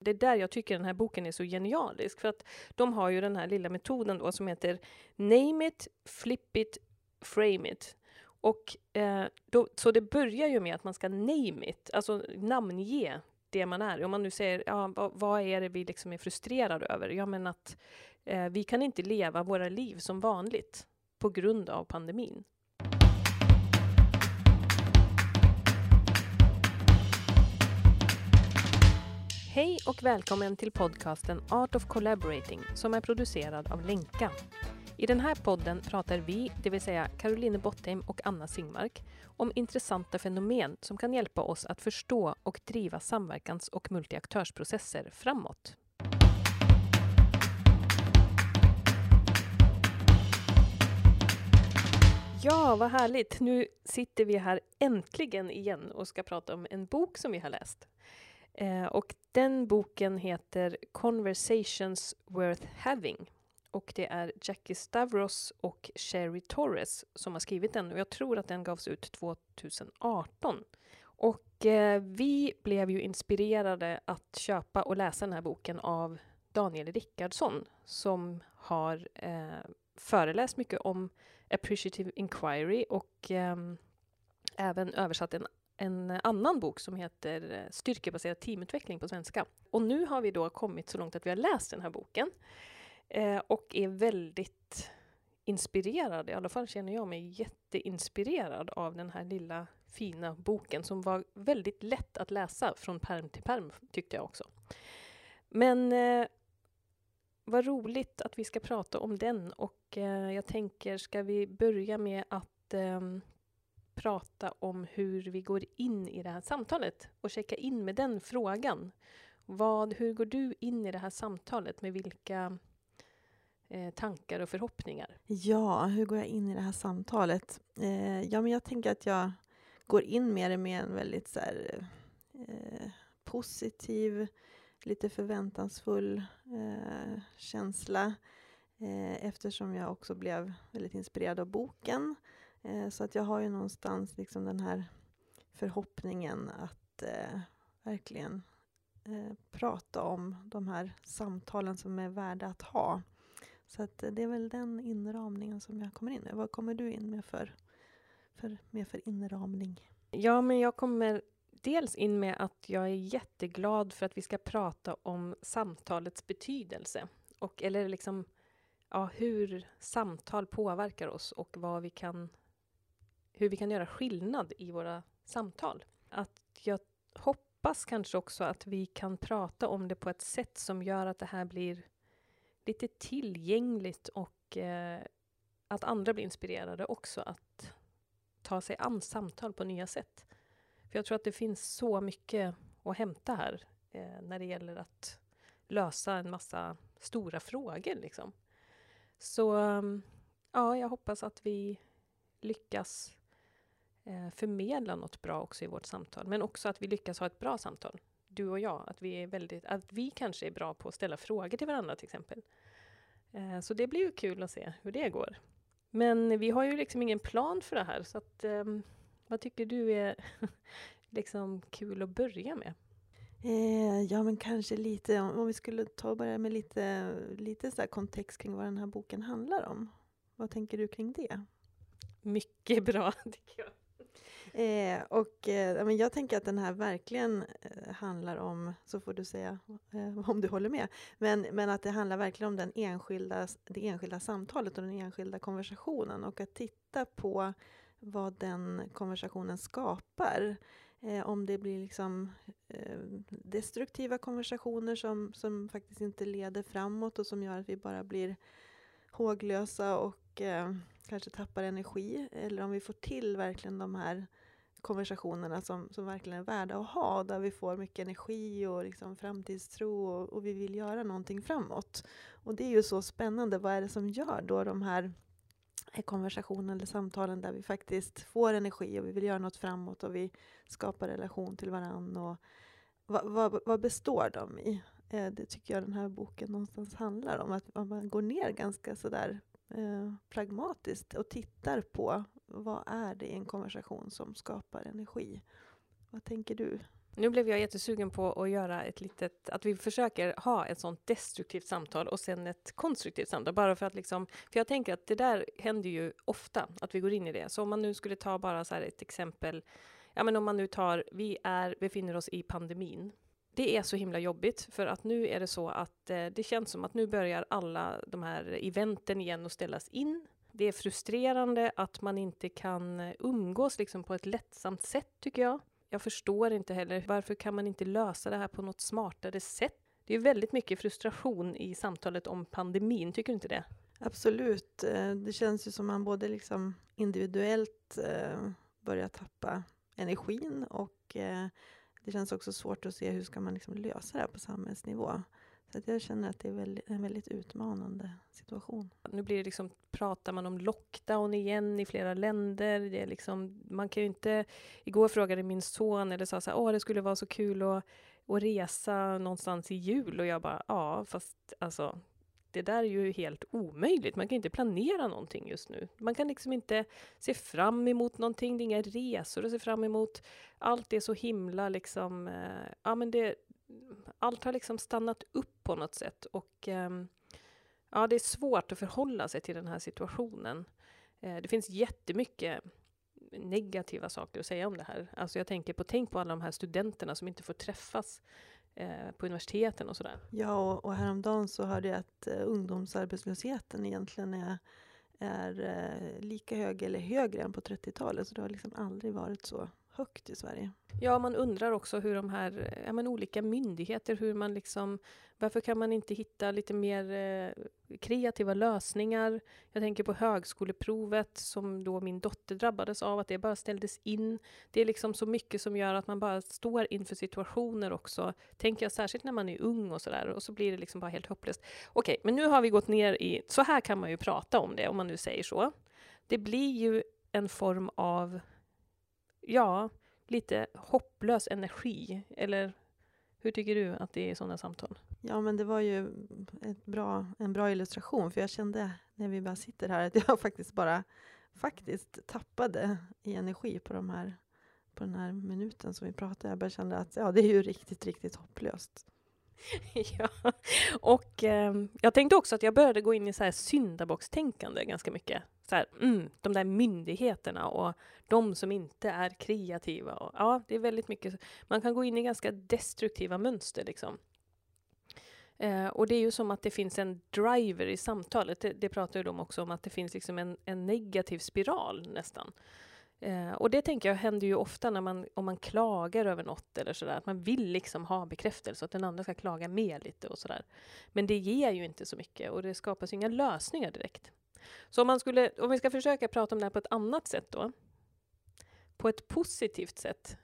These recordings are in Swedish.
Det är där jag tycker den här boken är så genialisk, för att de har ju den här lilla metoden då som heter Name it, flip it, frame it. Och eh, då, så det börjar ju med att man ska name it, alltså namnge det man är. Om man nu säger, ja, vad, vad är det vi liksom är frustrerade över? Ja, men att eh, vi kan inte leva våra liv som vanligt på grund av pandemin. Hej och välkommen till podcasten Art of Collaborating som är producerad av Lenka. I den här podden pratar vi, det vill säga Caroline Bottheim och Anna Singmark, om intressanta fenomen som kan hjälpa oss att förstå och driva samverkans och multiaktörsprocesser framåt. Ja, vad härligt! Nu sitter vi här äntligen igen och ska prata om en bok som vi har läst. Eh, och den boken heter Conversations Worth Having. Och det är Jackie Stavros och Sherry Torres som har skrivit den. Och jag tror att den gavs ut 2018. Och eh, vi blev ju inspirerade att köpa och läsa den här boken av Daniel Rickardsson som har eh, föreläst mycket om appreciative inquiry och eh, även översatt en en annan bok som heter eh, Styrkebaserad teamutveckling på svenska. Och nu har vi då kommit så långt att vi har läst den här boken eh, och är väldigt inspirerad, i alla fall känner jag mig jätteinspirerad av den här lilla fina boken som var väldigt lätt att läsa från perm till perm tyckte jag också. Men eh, vad roligt att vi ska prata om den och eh, jag tänker, ska vi börja med att eh, prata om hur vi går in i det här samtalet och checka in med den frågan. Vad, hur går du in i det här samtalet? Med vilka eh, tankar och förhoppningar? Ja, hur går jag in i det här samtalet? Eh, ja, men jag tänker att jag går in med det med en väldigt så här, eh, positiv, lite förväntansfull eh, känsla eh, eftersom jag också blev väldigt inspirerad av boken Eh, Eh, så att jag har ju någonstans liksom den här förhoppningen att eh, verkligen eh, prata om de här samtalen som är värda att ha. Så att eh, det är väl den inramningen som jag kommer in med. Vad kommer du in med för, för, med för inramning? Ja, men jag kommer dels in med att jag är jätteglad för att vi ska prata om samtalets betydelse. Och, eller liksom ja, hur samtal påverkar oss och vad vi kan hur vi kan göra skillnad i våra samtal. Att jag hoppas kanske också att vi kan prata om det på ett sätt som gör att det här blir lite tillgängligt och eh, att andra blir inspirerade också att ta sig an samtal på nya sätt. För jag tror att det finns så mycket att hämta här eh, när det gäller att lösa en massa stora frågor. Liksom. Så ja, jag hoppas att vi lyckas eh, förmedla något bra också i vårt samtal. Men också att vi lyckas ha ett bra samtal, du och jag. Att vi, är väldigt, att vi kanske är bra på att ställa frågor till varandra till exempel. Eh, så det blir ju kul att se hur det går. Men vi har ju liksom ingen plan för det här, så att, eh, vad tycker du är liksom kul att börja med? Eh, ja, men kanske lite, om, om vi skulle ta och börja med lite, lite så kontext kring vad den här boken handlar om. Vad tänker du kring det? Mycket bra, tycker jag. Eh, och eh, men jag tänker att den här verkligen eh, handlar om, så får du säga eh, om du håller med, men, men att det handlar verkligen om den enskilda, det enskilda samtalet och den enskilda konversationen och att titta på vad den konversationen skapar. Eh, om det blir liksom eh, destruktiva konversationer som, som faktiskt inte leder framåt och som gör att vi bara blir håglösa och eh, kanske tappar energi eller om vi får till verkligen de här konversationerna som, som verkligen är värda att ha, där vi får mycket energi och liksom framtidstro och, och, vi vill göra någonting framåt. Och det är ju så spännande, vad är det som gör då de här eh, konversationerna eller samtalen där vi faktiskt får energi och vi vill göra något framåt och vi skapar relation till varandra. Och vad, vad, vad består de i? Eh, det tycker jag den här boken någonstans handlar om, att man går ner ganska sådär eh, pragmatiskt och tittar på vad är det i en konversation som skapar energi. Vad tänker du? Nu blev jag jättesugen på att göra ett litet, att vi försöker ha ett sånt destruktivt samtal och sen ett konstruktivt samtal, bara för att liksom, för jag tänker att det där händer ju ofta, att vi går in i det. Så om man nu skulle ta bara så här ett exempel, ja men om man nu tar, vi är, befinner oss i pandemin. Det är så himla jobbigt, för att nu är det så att eh, det känns som att nu börjar alla de här eventen igen att ställas in. Det är frustrerande att man inte kan eh, umgås liksom på ett lättsamt sätt, tycker jag. Jag förstår inte heller, varför kan man inte lösa det här på något smartare sätt? Det är väldigt mycket frustration i samtalet om pandemin, tycker du inte det? Absolut. Eh, det känns ju som man både liksom individuellt eh, börjar tappa energin och det känns också svårt att se hur ska man liksom lösa det här på samhällsnivå. Så att jag känner att det är en väldigt utmanande situation. Nu blir det liksom, pratar man om lockdown igen i flera länder. Det är liksom, man kan ju inte... Igår frågade min son, eller sa så här, åh det skulle vara så kul att, att resa någonstans i jul. Och jag bara, ja fast alltså det där är ju helt omöjligt. Man kan inte planera någonting just nu. Man kan liksom inte se fram emot någonting. Det är inga resor att se fram emot. Allt är så himla liksom... Eh, ja, men det, allt har liksom stannat upp på något sätt. Och eh, ja, det är svårt att förhålla sig till den här situationen. Eh, det finns jättemycket negativa saker att säga om det här. Alltså jag tänker på, tänk på alla de här studenterna som inte får träffas eh, på universiteten och sådär. Ja, och, och häromdagen så hörde jag att eh, ungdomsarbetslösheten egentligen är, är eh, lika hög eller högre än på 30-talet. Så det har liksom aldrig varit så högt i Sverige. Ja, man undrar också hur de här ja, men olika myndigheter, hur man liksom, varför kan man inte hitta lite mer eh, kreativa lösningar? Jag tänker på högskoleprovet som då min dotter drabbades av, att det bara ställdes in. Det är liksom så mycket som gör att man bara står inför situationer också, tänker jag särskilt när man är ung och sådär, och så blir det liksom bara helt hopplöst. Okej, men nu har vi gått ner i, så här kan man ju prata om det, om man nu säger så. Det blir ju en form av ja, lite hopplös energi. Eller hur tycker du att det är i sådana samtal? Ja, men det var ju ett bra, en bra illustration, för jag kände när vi bara sitter här att jag faktiskt bara faktiskt tappade i energi på, de här, på den här minuten som vi pratade. Jag bara kände att ja, det är ju riktigt, riktigt hopplöst. ja, och eh, jag tänkte också att jag började gå in i så här syndabockstänkande ganska mycket. Så här, mm, de där myndigheterna och de som inte är kreativa. Och, ja, det är väldigt mycket. Man kan gå in i ganska destruktiva mönster liksom. Eh, och det är ju som att det finns en driver i samtalet. Det, det pratar ju de också om, att det finns liksom en, en negativ spiral nästan. Eh, och det tänker jag händer ju ofta när man, om man klagar över något eller sådär, att man vill liksom ha bekräftelse, att den andra ska klaga med lite och sådär. Men det ger ju inte så mycket och det skapas ju inga lösningar direkt. Så om, man skulle, om vi ska försöka prata om det här på ett annat sätt då, på ett positivt sätt,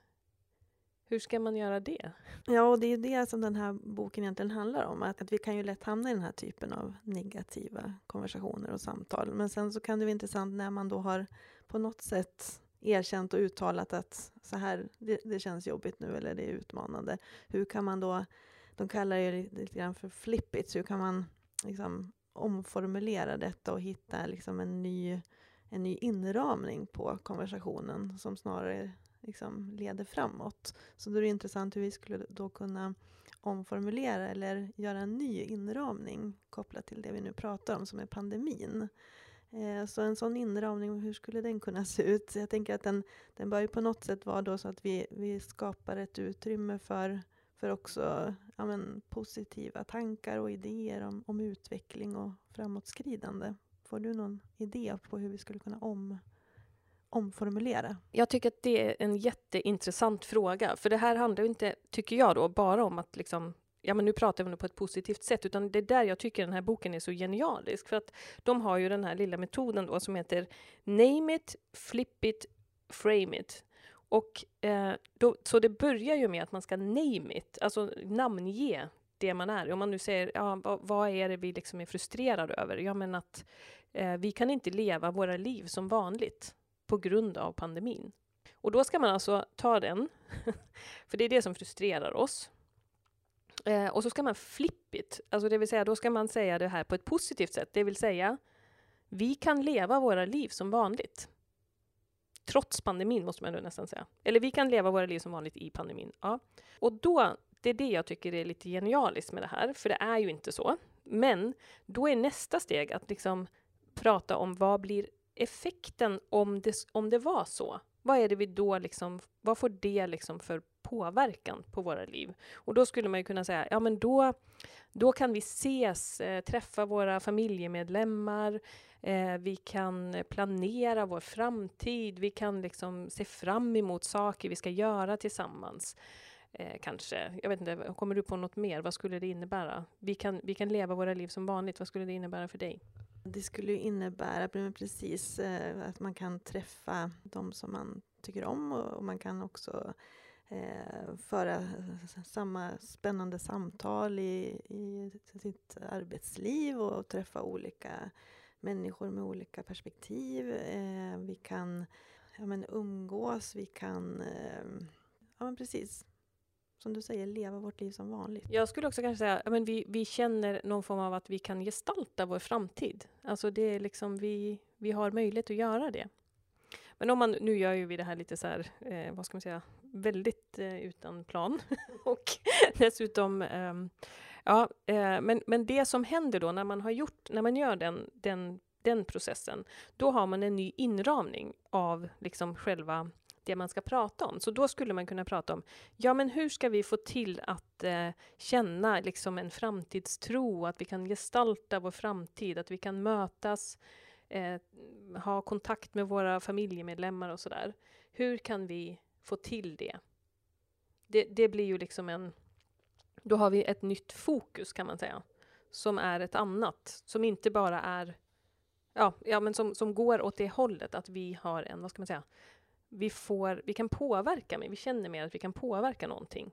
hur ska man göra det? Ja, och det är det som den här boken egentligen handlar om. Att, att vi kan ju lätt hamna i den här typen av negativa konversationer och samtal. Men sen så kan det vara intressant när man då har på något sätt erkänt och uttalat att så här, det, det, känns jobbigt nu eller det är utmanande. Hur kan man då, de kallar det lite grann för flippits, hur kan man liksom omformulera detta och hitta liksom en, ny, en ny inramning på konversationen som snarare liksom leder framåt. Så då är det intressant hur vi skulle då kunna omformulera eller göra en ny inramning kopplat till det vi nu pratar om som är pandemin. Eh, så en sån inramning, hur skulle den kunna se ut? Jag tänker att den, den bör ju på något sätt vara då så att vi, vi skapar ett utrymme för, för också ja men, positiva tankar och idéer om, om utveckling och framåtskridande. Får du någon idé på hur vi skulle kunna om, omformulera? Jag tycker att det är en jätteintressant fråga, för det här handlar inte, tycker jag då, bara om att liksom ja men nu pratar vi på ett positivt sätt, utan det är där jag tycker den här boken är så genialisk, för att de har ju den här lilla metoden då som heter Name it, flip it, frame it. Och eh, då, så det börjar ju med att man ska name it, alltså namnge det man är. Om man nu säger, ja, vad, vad är det vi liksom är frustrerade över? Ja, men att eh, vi kan inte leva våra liv som vanligt på grund av pandemin. Och då ska man alltså ta den, för det är det som frustrerar oss. Eh, och så ska man flip it, alltså det vill säga då ska man säga det här på ett positivt sätt, det vill säga vi kan leva våra liv som vanligt. trots pandemin måste man nästan säga. Eller vi kan leva våra liv som vanligt i pandemin. Ja. Och då, det är det jag tycker är lite genialiskt med det här, för det är ju inte så. Men då är nästa steg att liksom prata om vad blir effekten om det, om det var så? Vad är det vi då liksom, vad får det liksom för påverkan på våra liv? Och då skulle man ju kunna säga, ja men då, då kan vi ses, eh, träffa våra familjemedlemmar, eh, vi kan planera vår framtid, vi kan liksom se fram emot saker vi ska göra tillsammans. Eh, kanske. Jag vet inte, kommer du på något mer? Vad skulle det innebära? Vi kan, vi kan leva våra liv som vanligt. Vad skulle det innebära för dig? Det skulle innebära precis eh, att man kan träffa de som man tycker om och, man kan också eh, föra samma spännande samtal i, i sitt arbetsliv och träffa olika människor med olika perspektiv. Eh, vi kan ja, men umgås, vi kan eh, ja, men precis som du säger, leva vårt liv som vanligt. Jag skulle också kanske säga, att vi, vi känner någon form av att vi kan gestalta vår framtid. Alltså det är liksom, vi, vi har möjlighet att göra det. Men om man, nu gör ju vi det här lite så här, eh, vad ska man säga, väldigt eh, utan plan. och dessutom, eh, ja, eh, men, men det som händer då när man har gjort, när man gör den, den, den processen, då har man en ny inramning av liksom själva det man ska prata om. Så då skulle man kunna prata om, ja men hur ska vi få till att eh, känna liksom en framtidstro, att vi kan gestalta vår framtid, att vi kan mötas, eh, ha kontakt med våra familjemedlemmar och sådär. Hur kan vi få till det? det? Det blir ju liksom en... Då har vi ett nytt fokus kan man säga, som är ett annat, som inte bara är Ja, ja men som, som går åt det hållet att vi har en, vad ska man säga, vi, får, vi kan påverka, men vi känner mer att vi kan påverka någonting.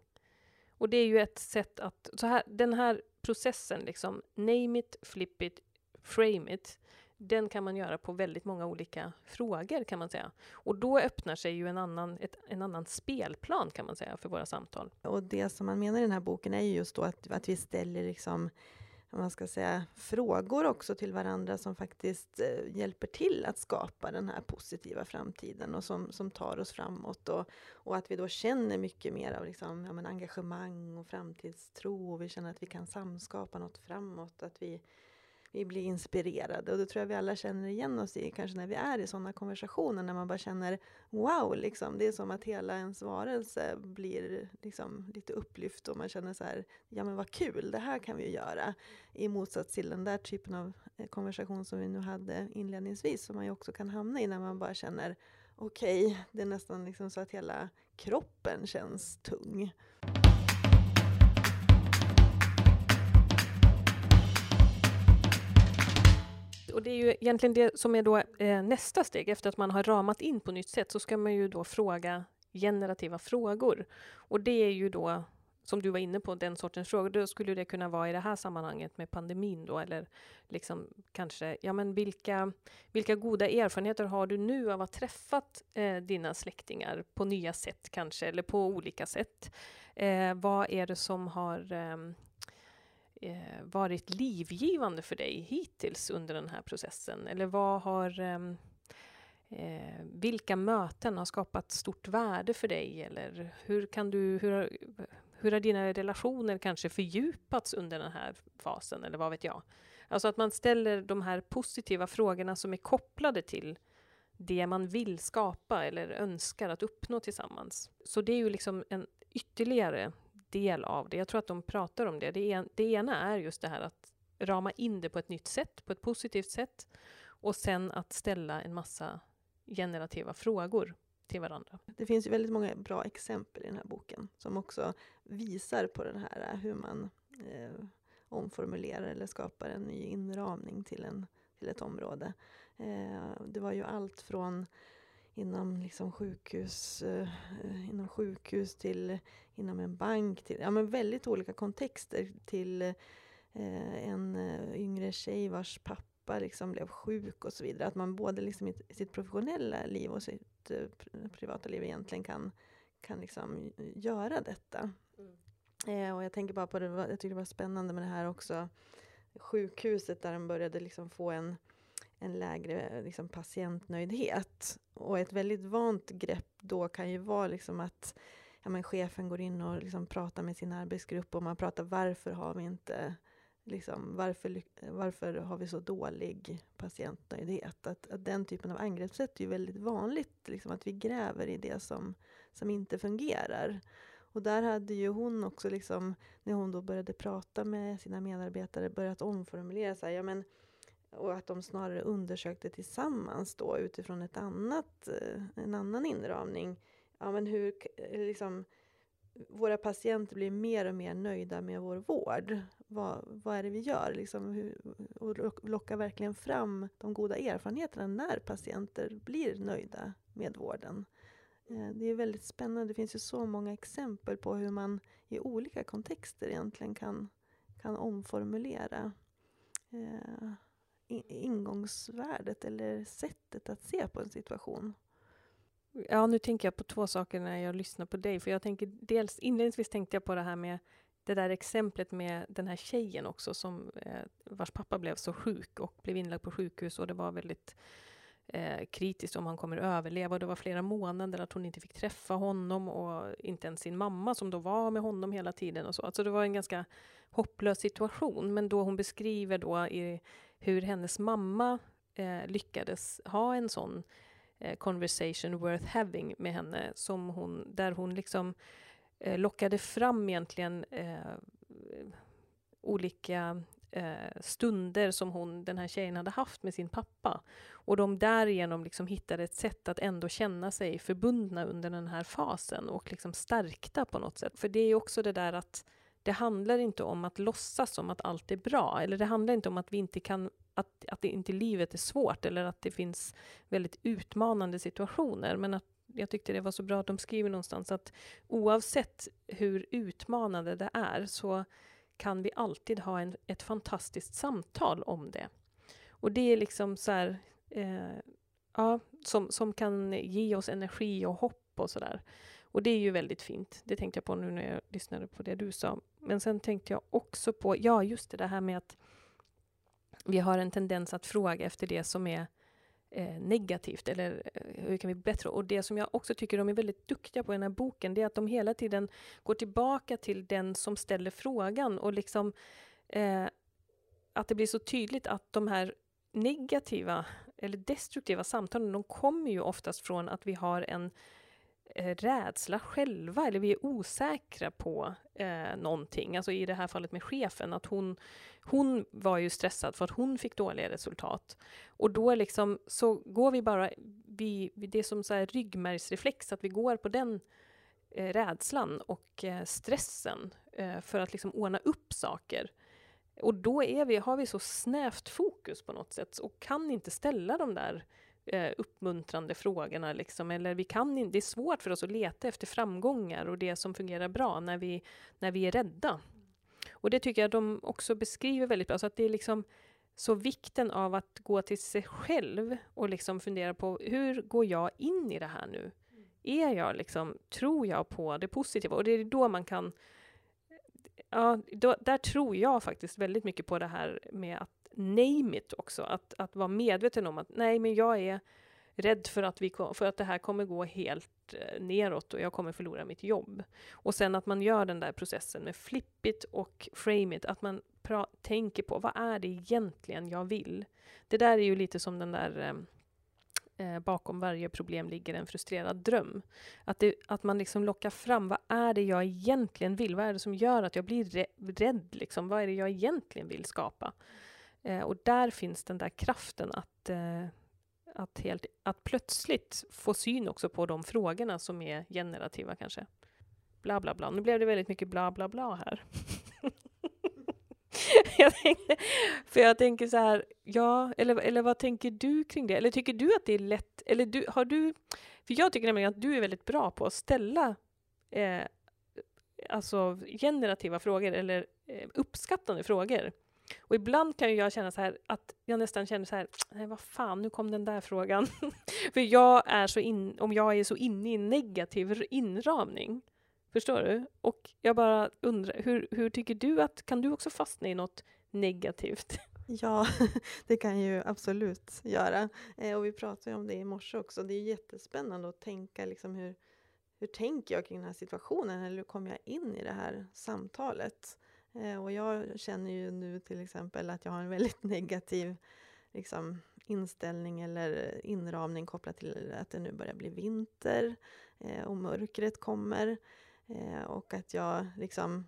Och det är ju ett sätt att, så här, den här processen, liksom, name it, flip it, frame it, den kan man göra på väldigt många olika frågor kan man säga. Och då öppnar sig ju en annan, ett, en annan spelplan kan man säga för våra samtal. Och det som man menar i den här boken är ju just då att, att vi ställer liksom man ska säga, frågor också till varandra som faktiskt eh, hjälper till att skapa den här positiva framtiden och som, som tar oss framåt. Och, och att vi då känner mycket mer av liksom, ja, men engagemang och framtidstro och vi känner att vi kan samskapa något framåt. Att vi, vi blir inspirerade. Och det tror jag vi alla känner igen oss i, kanske när vi är i sådana konversationer, när man bara känner wow, liksom. det är som att hela ens varelse blir liksom lite upplyft och man känner så här, ja men vad kul, det här kan vi ju göra. I motsats till den där typen av eh, konversation som vi nu hade inledningsvis, som man ju också kan hamna i när man bara känner okej, okay, det är nästan liksom så att hela kroppen känns tung. Och det är ju egentligen det som är då eh, nästa steg. Efter att man har ramat in på nytt sätt så ska man ju då fråga generativa frågor. Och det är ju då, som du var inne på, den sortens frågor. Då skulle det kunna vara i det här sammanhanget med pandemin då, eller liksom kanske, ja men vilka, vilka goda erfarenheter har du nu av att ha träffat eh, dina släktingar på nya sätt kanske, eller på olika sätt? Eh, vad är det som har eh, eh, varit livgivande för dig hittills under den här processen? Eller vad har ehm, eh, vilka möten har skapat stort värde för dig? Eller hur kan du, hur har, hur har dina relationer kanske fördjupats under den här fasen? Eller vad vet jag? Alltså att man ställer de här positiva frågorna som är kopplade till det man vill skapa eller önskar att uppnå tillsammans. Så det är ju liksom en ytterligare del av det. Jag tror att de pratar om det. Det, en, det ena är just det här att rama in det på ett nytt sätt, på ett positivt sätt. Och sen att ställa en massa generativa frågor till varandra. Det finns ju väldigt många bra exempel i den här boken som också visar på den här eh, hur man eh, omformulerar eller skapar en ny inramning till, en, till ett område. Eh, det var ju allt från inom liksom sjukhus, eh, inom sjukhus till inom en bank. Till, ja, men väldigt olika kontexter till eh, en eh, yngre tjej vars pappa liksom blev sjuk och så vidare. Att man både liksom i sitt professionella liv och sitt eh, privata liv egentligen kan, kan liksom göra detta. Mm. Eh, och jag tänker bara på det, jag tycker det var spännande med det här också sjukhuset där de började liksom få en en lägre liksom, patientnöjdhet. Och ett väldigt vant grepp då kan ju vara liksom att ja, men chefen går in och liksom pratar med sin arbetsgrupp och man pratar varför har vi inte Liksom, varför, varför har vi så dålig patientnöjdhet? Att, att den typen av angreppssätt är ju väldigt vanligt, liksom, att vi gräver i det som, som inte fungerar. Och där hade ju hon också, liksom, när hon då började prata med sina medarbetare, börjat omformulera så här, ja, men, och att de snarare undersökte tillsammans då utifrån ett annat, eh, en annan inramning. Ja, men hur, eh, liksom, våra patienter blir mer och mer nöjda med vår vård. Vad, vad är det vi gör? Liksom, hur, och locka verkligen fram de goda erfarenheterna när patienter blir nöjda med vården. Eh, det är väldigt spännande. Det finns ju så många exempel på hur man i olika kontexter egentligen kan, kan omformulera eh, ingångsvärdet eller sättet att se på en situation. Ja, nu tänker jag på två saker när jag lyssnar på dig. För jag tänker dels inledningsvis tänkte jag på det här med det där exemplet med den här tjejen också som eh, vars pappa blev så sjuk och blev inlagd på sjukhus och det var väldigt eh, kritiskt om han kommer överleva. Och det var flera månader att hon inte fick träffa honom och inte ens sin mamma som då var med honom hela tiden. och så. Alltså det var en ganska hopplös situation. Men då hon beskriver då i hur hennes mamma eh, lyckades ha en sån eh, conversation worth having med henne, som hon, där hon liksom eh, lockade fram egentligen eh, olika eh, stunder som hon, den här tjejen hade haft med sin pappa. Och de därigenom liksom hittade ett sätt att ändå känna sig förbundna under den här fasen och liksom stärkta på något sätt. För det är också det där att det handlar inte om att låtsas som att allt är bra, eller det handlar inte om att vi inte kan att, att det inte livet är svårt eller att det finns väldigt utmanande situationer. Men att jag tyckte det var så bra att de skriver någonstans att oavsett hur utmanande det är så kan vi alltid ha en, ett fantastiskt samtal om det. Och det är liksom så här, eh, ja, som, som kan ge oss energi och hopp och sådär. Och det är ju väldigt fint. Det tänkte jag på nu när jag lyssnade på det du sa. Men sen tänkte jag också på, ja just det, det här med att vi har en tendens att fråga efter det som är eh, negativt, eller eh, hur kan vi bli bättre? Och det som jag också tycker de är väldigt duktiga på i den här boken, det är att de hela tiden går tillbaka till den som ställer frågan och liksom eh, att det blir så tydligt att de här negativa eller destruktiva samtalen, de kommer ju oftast från att vi har en Eh, rädsla själva, eller vi är osäkra på eh, någonting. Alltså i det här fallet med chefen, att hon, hon var ju stressad för att hon fick dåliga resultat. Och då liksom, så går vi bara, vi, det är som så här ryggmärgsreflex, att vi går på den eh, rädslan och eh, stressen eh, för att liksom ordna upp saker. Och då är vi, har vi så snävt fokus på något sätt och kan inte ställa de där eh, uppmuntrande frågorna. Liksom. Eller vi kan det är svårt för oss att leta efter framgångar och det som fungerar bra när vi, när vi är rädda. Och det tycker jag de också beskriver väldigt bra. Så att det är liksom så vikten av att gå till sig själv och liksom fundera på hur går jag in i det här nu? Är jag liksom, tror jag på det positiva? Och det är då man kan Ja, då, där tror jag faktiskt väldigt mycket på det här med att name it också. Att, att vara medveten om att nej, men jag är rädd för att, vi, för att det här kommer gå helt eh, neråt och jag kommer förlora mitt jobb. Och sen att man gör den där processen med flip it och frame it, att man tänker på vad är det egentligen jag vill? Det där är ju lite som den där eh, eh, bakom varje problem ligger en frustrerad dröm. Att, det, att man liksom lockar fram, vad är det jag egentligen vill? Vad är det som gör att jag blir rädd? Liksom? Vad är det jag egentligen vill skapa? Eh, och där finns den där kraften att, eh, att, helt, att plötsligt få syn också på de frågorna som är generativa kanske. Bla, bla, bla. Nu blev det väldigt mycket bla, bla, bla här. jag tänkte, för jag tänker så här, ja, eller, eller vad tänker du kring det? Eller tycker du att det är lätt, eller du, har du, för jag tycker nämligen att du är väldigt bra på att ställa eh, alltså generativa frågor eller eh, uppskattande frågor. Och ibland kan jag känna så här att jag nästan känner så här, nej vad fan, nu kom den där frågan. För jag är så in, om jag är så inne i en negativ inramning, förstår du? Och jag bara undrar, hur, hur tycker du att, kan du också fastna i något negativt? Ja, det kan ju absolut göra. Eh, och vi pratade ju om det i morse också. Det är jättespännande att tänka liksom hur, hur tänker jag kring den här situationen? Eller hur kommer jag in i det här samtalet? Eh, och jag känner ju nu till exempel att jag har en väldigt negativ liksom, inställning eller inramning kopplat till att det nu börjar bli vinter eh, och mörkret kommer. Eh, och att jag liksom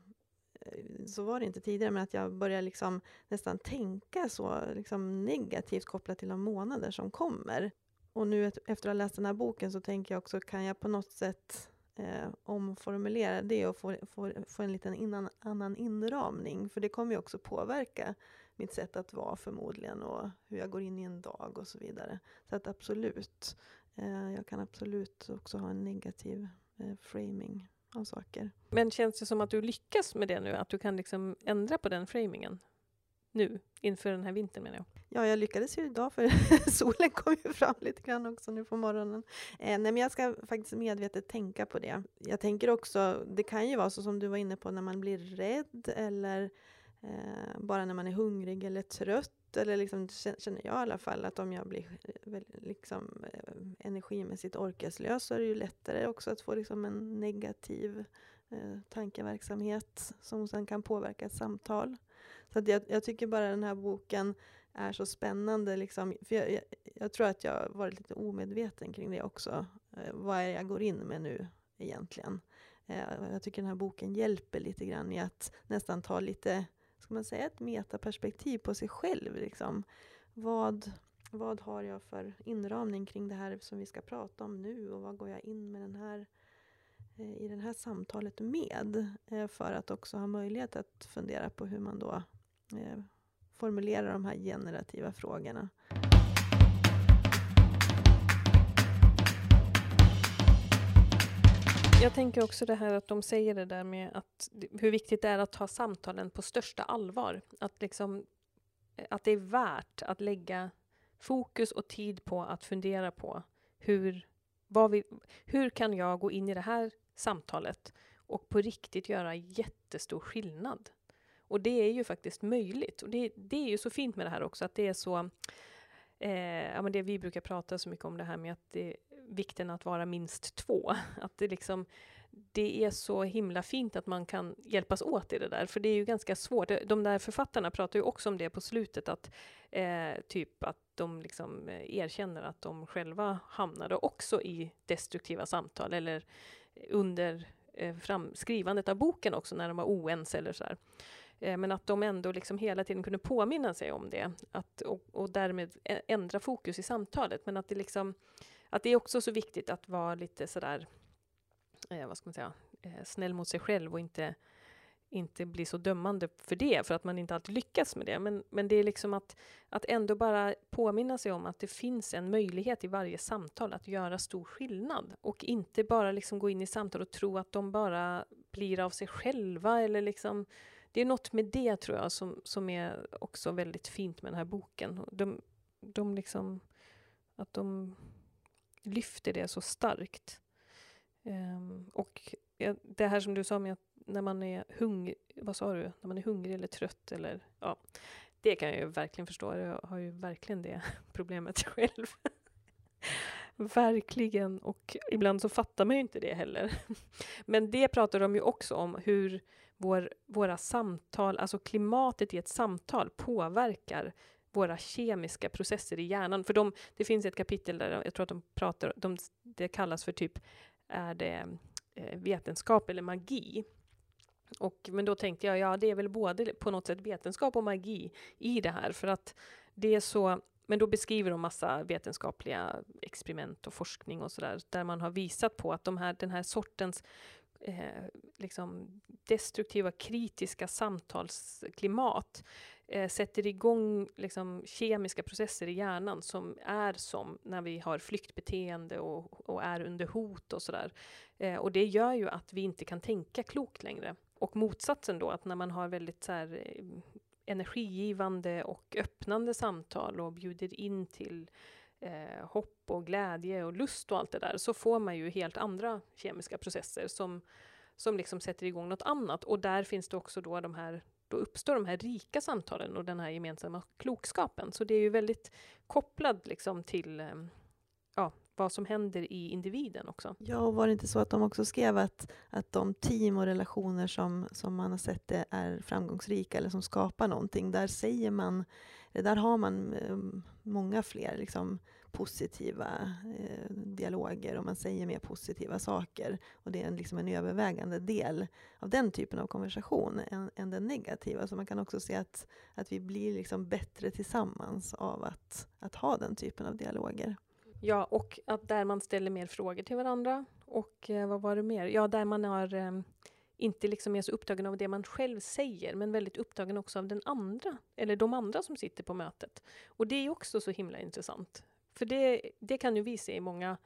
eh, så var det inte tidigare, men att jag börjar liksom nästan tänka så liksom negativt kopplat till de månader som kommer. Och nu efter att ha läst den här boken så tänker jag också, kan jag på något sätt eh, omformulera det och få, få, få en liten innan, annan inramning? För det kommer ju också påverka mitt sätt att vara förmodligen och hur jag går in i en dag och så vidare. Så att absolut, eh, jag kan absolut också ha en negativ eh, framing av saker. Men känns det som att du lyckas med det nu? Att du kan liksom ändra på den framingen nu inför den här vintern menar jag? Ja, jag lyckades ju idag för solen kom ju fram lite grann också nu på morgonen. Eh, nej, men jag ska faktiskt medvetet tänka på det. Jag tänker också, det kan ju vara så som du var inne på när man blir rädd eller eh, bara när man är hungrig eller trött. Eller liksom, känner jag i alla fall att om jag blir liksom, eh, energimässigt orkeslös så är det ju lättare också att få liksom, en negativ eh, tankeverksamhet som sen kan påverka ett samtal. Så jag, jag, tycker bara den här boken är så spännande. Liksom, för jag, jag, jag, tror att jag varit lite omedveten kring det också. Eh, vad är det jag går in med nu egentligen? Eh, jag tycker den här boken hjälper lite grann i att nästan ta lite ska man säga, ett metaperspektiv på sig själv. Liksom. Vad, vad har jag för inramning kring det här som vi ska prata om nu och vad går jag in med den här, eh, i det här samtalet med? Eh, för att också ha möjlighet att fundera på hur man då eh, de här generativa frågorna. Jag tänker också det här att de säger det där med att hur viktigt det är att ta samtalen på största allvar. Att, liksom, eh, att det är värt att lägga fokus och tid på att fundera på hur, vad vi, hur kan jag gå in i det här samtalet och på riktigt göra jättestor skillnad. Och det är ju faktiskt möjligt. Och det, det är ju så fint med det här också, att det är så Eh, ja, men det vi brukar prata så mycket om det här med att det, vikten att vara minst två. Att det liksom det är så himla fint att man kan hjälpas åt i det där, för det är ju ganska svårt. De där författarna pratar ju också om det på slutet, att eh, typ att de liksom eh, erkänner att de själva hamnade också i destruktiva samtal, eller under eh, framskrivandet av boken också, när de var oense eller så här. Eh, men att de ändå liksom hela tiden kunde påminna sig om det, att, och, och därmed ändra fokus i samtalet. Men att det liksom att det är också så viktigt att vara lite sådär, eh, vad ska man säga, eh, snäll mot sig själv och inte, inte bli så dömande för det, för att man inte alltid lyckas med det. Men, men det är liksom att, att ändå bara påminna sig om att det finns en möjlighet i varje samtal att göra stor skillnad och inte bara liksom gå in i samtal och tro att de bara blir av sig själva eller liksom det är något med det tror jag som, som är också väldigt fint med den här boken. De, de liksom, att de lyfter det så starkt. Um, och det här som du sa med att när man är hungrig, vad sa du, när man är hungrig eller trött eller ja, det kan jag ju verkligen förstå. Jag har ju verkligen det problemet själv. verkligen, och ibland så fattar man ju inte det heller. Men det pratar de ju också om, hur vår, våra samtal, alltså klimatet i ett samtal påverkar våra kemiska processer i hjärnan. För de, det finns ett kapitel där jag tror att de pratar, de, det kallas för typ, är det eh, vetenskap eller magi? Och, men då tänkte jag, ja det är väl både på något sätt vetenskap och magi i det här, för att det är så men då beskriver de massa vetenskapliga experiment och forskning och sådär, där man har visat på att de här, den här sortens eh, liksom destruktiva, kritiska samtalsklimat eh, sätter igång liksom, kemiska processer i hjärnan som är som när vi har flyktbeteende och, och är under hot och sådär. Eh, och det gör ju att vi inte kan tänka klokt längre. Och motsatsen då, att när man har väldigt så här, eh, energigivande och öppnande samtal och bjuder in till eh, hopp och glädje och lust och allt det där, så får man ju helt andra kemiska processer som, som liksom sätter igång något annat. Och där finns det också då de här då uppstår de här rika samtalen och den här gemensamma klokskapen. Så det är ju väldigt kopplad liksom till eh, ja, vad som händer i individen också. Ja, och var det inte så att de också skrev att, att de team och relationer som, som man har sett är framgångsrika eller som skapar någonting, där säger man, där har man eh, många fler liksom, positiva eh, dialoger och man säger mer positiva saker. Och det är en, liksom en övervägande del av den typen av konversation än, än den negativa. Så man kan också se att, att vi blir liksom bättre tillsammans av att, att ha den typen av dialoger. Ja, och att där man ställer mer frågor till varandra. Och eh, vad var det mer? Ja, där man har eh, inte liksom är så upptagen av det man själv säger, men väldigt upptagen också av den andra, eller de andra som sitter på mötet. Och det är också så himla intressant. För det, det kan ju vi se i många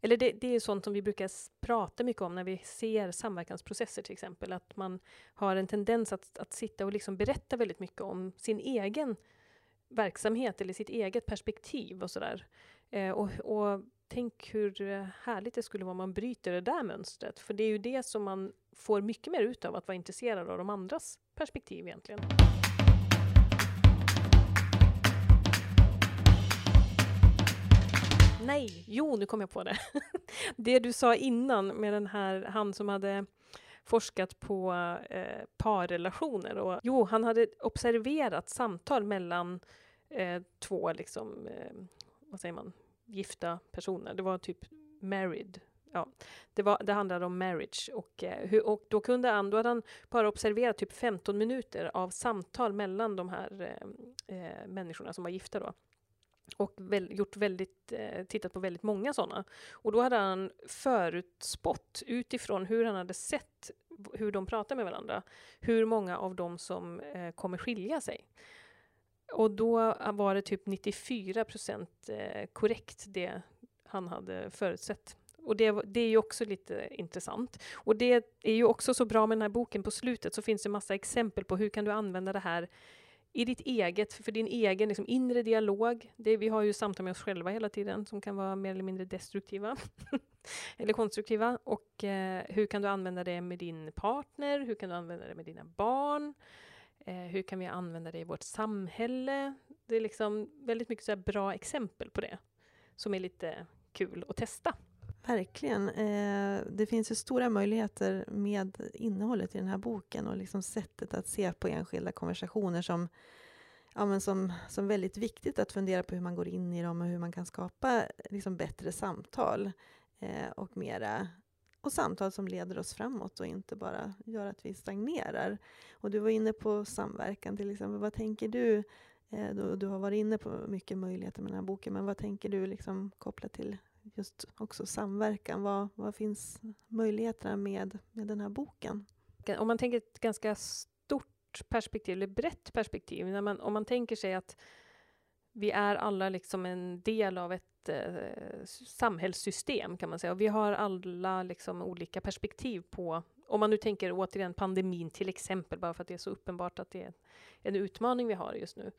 eller det, det, är sånt som vi brukar prata mycket om när vi ser samverkansprocesser till exempel, att man har en tendens att, att sitta och liksom berätta väldigt mycket om sin egen verksamhet eller sitt eget perspektiv och sådär. Eh, och, och tänk hur härligt det skulle vara om man bryter det där mönstret, för det är ju det som man får mycket mer ut av, att vara intresserad av de andras perspektiv egentligen. Nej, jo, nu kom jag på det. det du sa innan med den här, han som hade forskat på eh, parrelationer. Och, jo, han hade observerat samtal mellan eh, två, liksom, eh, vad säger man, gifta personer. Det var typ married. Ja, det, var, det handlade om marriage och, eh, hur, och då kunde han, då hade han bara observerat typ 15 minuter av samtal mellan de här eh, eh, människorna som var gifta då och väl, gjort väldigt, eh, tittat på väldigt många sådana. Och då hade han förutspått utifrån hur han hade sett hur de pratar med varandra, hur många av dem som eh, kommer skilja sig. Och då eh, var det typ 94 procent eh, korrekt det han hade förutsett. Och det, det, är ju också lite intressant. Och det är ju också så bra med den här boken på slutet så finns det massa exempel på hur kan du använda det här i ditt eget, för din egen liksom, inre dialog. Det, vi har ju samtal med oss själva hela tiden som kan vara mer eller mindre destruktiva eller konstruktiva. Och eh, hur kan du använda det med din partner? Hur kan du använda det med dina barn? Eh, hur kan vi använda det i vårt samhälle? Det är liksom väldigt mycket så bra exempel på det som är lite kul att testa. Verkligen. Eh, det finns ju stora möjligheter med innehållet i den här boken och liksom sättet att se på enskilda konversationer som, ja, men som, som väldigt viktigt att fundera på hur man går in i dem och hur man kan skapa liksom bättre samtal eh, och mera och samtal som leder oss framåt och inte bara gör att vi stagnerar. Och du var inne på samverkan till exempel. Vad tänker du? Eh, du, du har varit inne på mycket möjligheter med den här boken, men vad tänker du liksom kopplat till just också samverkan. Vad, vad finns möjligheterna med, med den här boken? Om man tänker ett ganska stort perspektiv, eller brett perspektiv, när man, om man tänker sig att vi är alla liksom en del av ett eh, samhällssystem kan man säga. Och vi har alla liksom olika perspektiv på, om man nu tänker återigen pandemin till exempel, bara för att det är så uppenbart att det är en utmaning vi har just nu.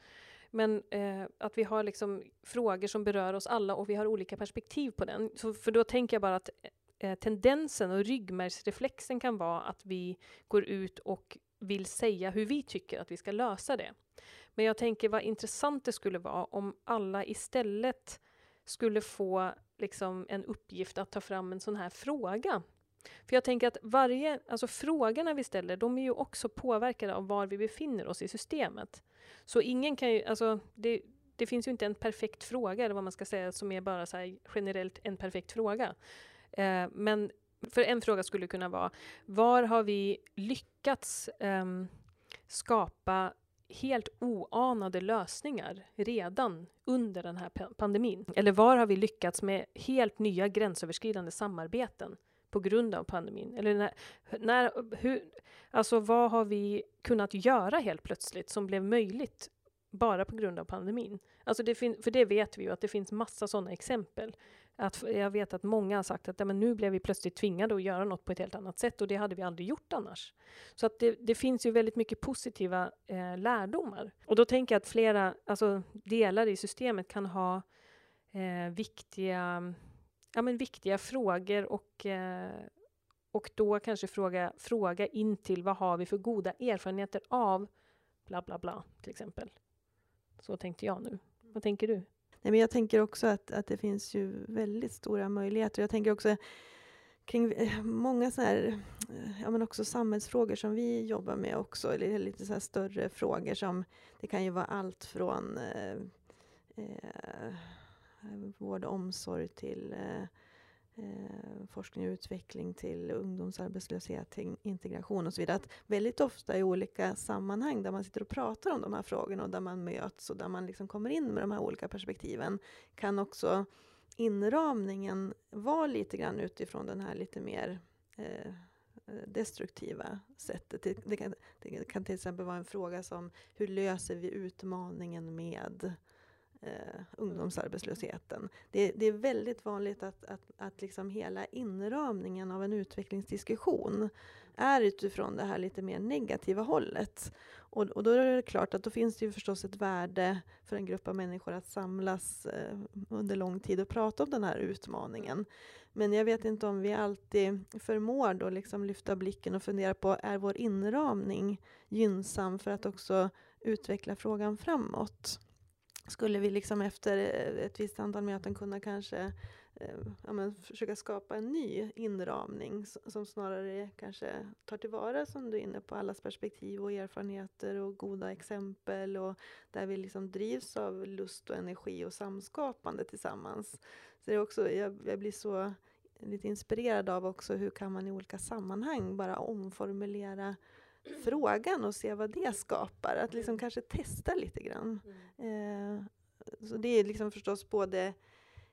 Men eh, att vi har liksom frågor som berör oss alla och vi har olika perspektiv på den. Så, för då tänker jag bara att eh, tendensen och ryggmärgsreflexen kan vara att vi går ut och vill säga hur vi tycker att vi ska lösa det. Men jag tänker vad intressant det skulle vara om alla istället skulle få liksom en uppgift att ta fram en sån här fråga. För jag tänker att varje, alltså frågorna vi ställer, de är ju också påverkade av var vi befinner oss i systemet. Så ingen kan ju, alltså det, det finns ju inte en perfekt fråga, eller vad man ska säga, som är bara så generellt en perfekt fråga. Eh, men för en fråga skulle kunna vara, var har vi lyckats eh, skapa helt oanade lösningar redan under den här pandemin? Eller var har vi lyckats med helt nya gränsöverskridande samarbeten på grund av pandemin? Eller när, när, hur, alltså vad har vi kunnat göra helt plötsligt som blev möjligt bara på grund av pandemin? Alltså det för det vet vi ju att det finns massa sådana exempel. Att, jag vet att många har sagt att ja, men nu blev vi plötsligt tvingade att göra något på ett helt annat sätt och det hade vi aldrig gjort annars. Så att det, det finns ju väldigt mycket positiva eh, lärdomar. Och då tänker jag att flera alltså, delar i systemet kan ha eh, viktiga ja, men viktiga frågor och, eh, och då kanske fråga, fråga in till vad har vi för goda erfarenheter av bla bla bla, till exempel. Så tänkte jag nu. Vad tänker du? Nej, men jag tänker också att, att det finns ju väldigt stora möjligheter. Jag tänker också kring eh, många så här, eh, ja men också samhällsfrågor som vi jobbar med också, eller lite så större frågor som, det kan ju vara allt från eh, eh, Eh, vård och omsorg till eh, eh, forskning och utveckling till ungdomsarbetslöshet, till integration och så vidare. Att väldigt ofta i olika sammanhang där man sitter och pratar om de här frågorna och där man möts och där man liksom kommer in med de här olika perspektiven kan också inramningen vara lite grann utifrån den här lite mer eh, destruktiva sättet. Det, det, kan, det, kan, till exempel vara en fråga som hur löser vi utmaningen med eh, ungdomsarbetslösheten. Det, det, är väldigt vanligt att, att, att liksom hela inramningen av en utvecklingsdiskussion är utifrån det här lite mer negativa hållet. Och, och då är det klart att då finns det ju förstås ett värde för en grupp av människor att samlas eh, under lång tid och prata om den här utmaningen. Men jag vet inte om vi alltid förmår då liksom lyfta blicken och fundera på, är vår inramning gynnsam för att också utveckla frågan framåt? Skulle vi liksom efter eh, ett visst antal möten kunna kanske eh, ja, men försöka skapa en ny inramning som snarare kanske tar tillvara, som du är inne på, allas perspektiv och erfarenheter och goda exempel och där vi liksom drivs av lust och energi och samskapande tillsammans. Så det är också, jag, jag blir så lite inspirerad av också hur kan man i olika sammanhang bara omformulera frågan och se vad det skapar. Att liksom mm. kanske testa lite grann. Mm. Eh, så det är liksom förstås både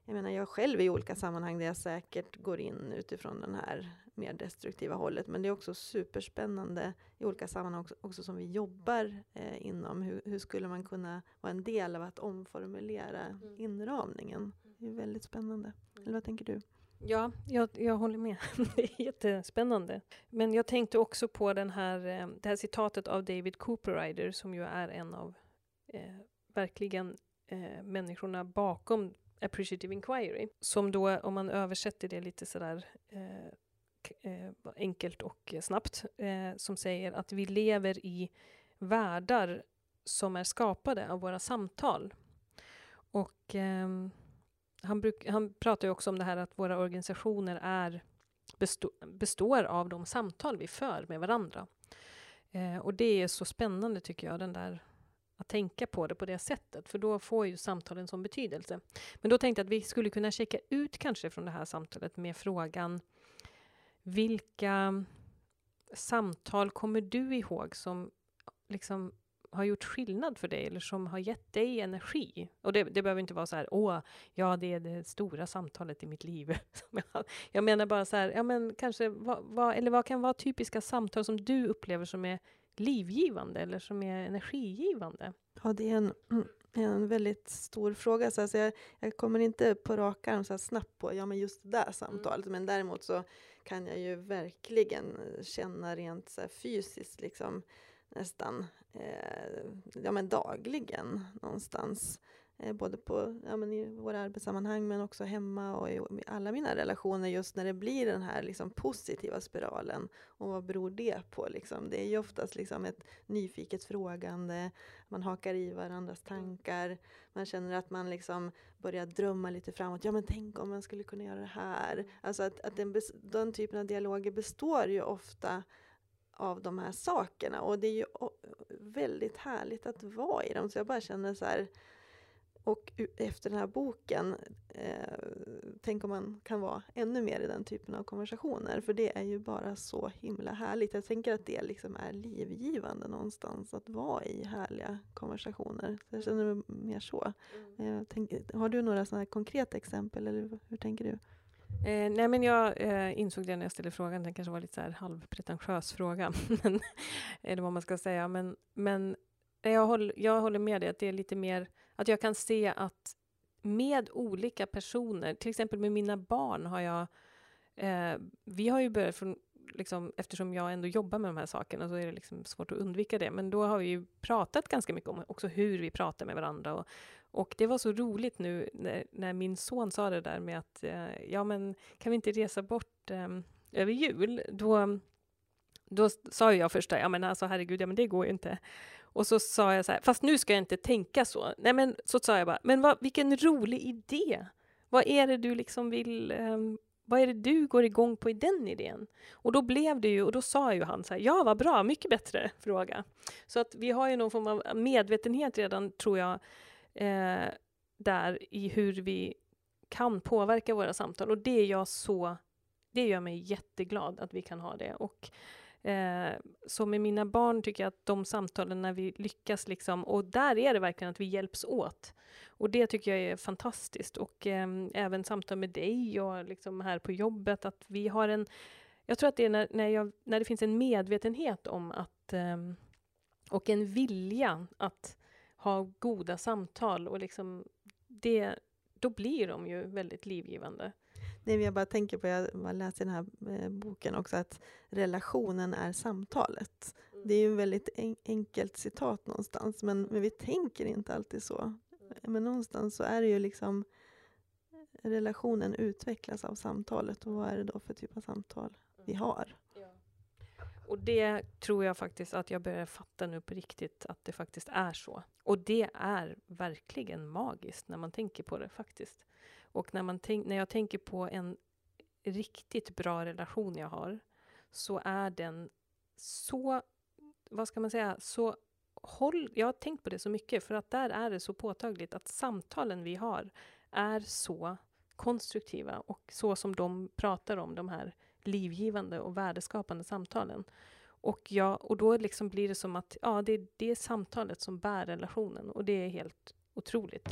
jag menar, jag själv i olika sammanhang där jag säkert går in utifrån den här mer destruktiva hållet. Men det är också superspännande i olika sammanhang också, också som vi jobbar eh, inom. Hur, hur, skulle man kunna vara en del av att omformulera mm. inramningen? Det är väldigt spännande. Mm. Eller vad tänker du? Ja, jag, jag håller med. det är jättespännande. Men jag tänkte också på den här, eh, det här citatet av David Cooperrider som ju är en av eh, verkligen eh, människorna bakom Appreciative Inquiry. Som då, om man översätter det lite sådär eh, eh enkelt och snabbt, eh, som säger att vi lever i världar som är skapade av våra samtal. Och ehm, han, bruk, han pratar ju också om det här att våra organisationer är, bestå, består av de samtal vi för med varandra. Eh, och det är så spännande tycker jag, den där att tänka på det på det sättet, för då får ju samtalen sån betydelse. Men då tänkte jag att vi skulle kunna checka ut kanske från det här samtalet med frågan vilka samtal kommer du ihåg som liksom har gjort skillnad för dig eller som har gett dig energi. Och det, det behöver inte vara så här, åh, ja, det är det stora samtalet i mitt liv. jag menar bara så här, ja men kanske, vad, vad, eller vad kan vara typiska samtal som du upplever som är livgivande eller som är energigivande? Ja, det är en, en väldigt stor fråga. Så alltså jag, jag kommer inte på rak arm så snabbt på ja, men just det där samtalet, mm. men däremot så kan jag ju verkligen känna rent så fysiskt liksom, nästan eh, ja, men dagligen någonstans. Eh, både på, ja, men i våra arbetssammanhang men också hemma och i, i, alla mina relationer just när det blir den här liksom, positiva spiralen. Och vad beror det på? Liksom? Det är ju oftast liksom, ett nyfiket frågande, man hakar i varandras tankar, man känner att man liksom börjar drömma lite framåt. Ja men tänk om man skulle kunna göra det här. Alltså att, att den, den typen av dialoger består ju ofta av de här sakerna. Och det är ju väldigt härligt att vara i dem. Så jag bara känner så här, och efter den här boken, eh, tänk om man kan vara ännu mer i den typen av konversationer. För det är ju bara så himla härligt. Jag tänker att det liksom är livgivande någonstans, att vara i härliga konversationer. Så jag känner mig mer så. Mm. Tänker, har du några sådana konkreta exempel, eller hur tänker du? Eh, nej, men jag eh, insåg det när jag ställde frågan, den kanske var lite så här halvpretentiös fråga, men, eller vad man ska säga. Men, men jag, håller, jag håller med dig att det är lite mer, att jag kan se att med olika personer, till exempel med mina barn har jag, eh, vi har ju börjat från, liksom, eftersom jag ändå jobbar med de här sakerna så är det liksom svårt att undvika det, men då har vi ju pratat ganska mycket om också hur vi pratar med varandra och, och det var så roligt nu när, när, min son sa det där med att eh, ja, men kan vi inte resa bort eh, över jul? Då, då sa jag först ja men alltså herregud, ja men det går ju inte. Och så sa jag så här, fast nu ska jag inte tänka så. Nej, men så sa jag bara, men vad, vilken rolig idé! Vad är det du liksom vill eh, vad är det du går igång på i den idén? Och då blev det ju, och då sa ju han så här, ja vad bra, mycket bättre fråga. Så att vi har ju någon form av medvetenhet redan, tror jag, eh, där i hur vi kan påverka våra samtal. Och det är jag så, det gör mig jätteglad att vi kan ha det. Och eh, så med mina barn tycker jag att de samtalen när vi lyckas liksom, och där är det verkligen att vi hjälps åt. Och det tycker jag är fantastiskt. Och eh, även samtal med dig och liksom här på jobbet, att vi har en... Jag tror att det är när, när, jag, när det finns en medvetenhet om att... Eh, och en vilja att ha goda samtal och liksom det, då blir de ju väldigt livgivande. Nej, jag bara tänker på, jag läste i den här eh, boken också, att relationen är samtalet. Mm. Det är ju ett väldigt en, enkelt citat någonstans, men, men vi tänker inte alltid så. Men någonstans så är det ju liksom relationen utvecklas av samtalet och vad är det då för typ av samtal vi mm. har? Och det tror jag faktiskt att jag börjar fatta nu på riktigt att det faktiskt är så. Och det är verkligen magiskt när man tänker på det faktiskt. Och när, man tänk, när jag tänker på en riktigt bra relation jag har så är den så, vad ska man säga, så håll, jag har tänkt på det så mycket, för att där är det så påtagligt att samtalen vi har är så konstruktiva och så som de pratar om de här livgivande och värdeskapande samtalen. Och, ja, och då liksom blir det som att ja, det, det är samtalet som bär relationen och det är helt otroligt.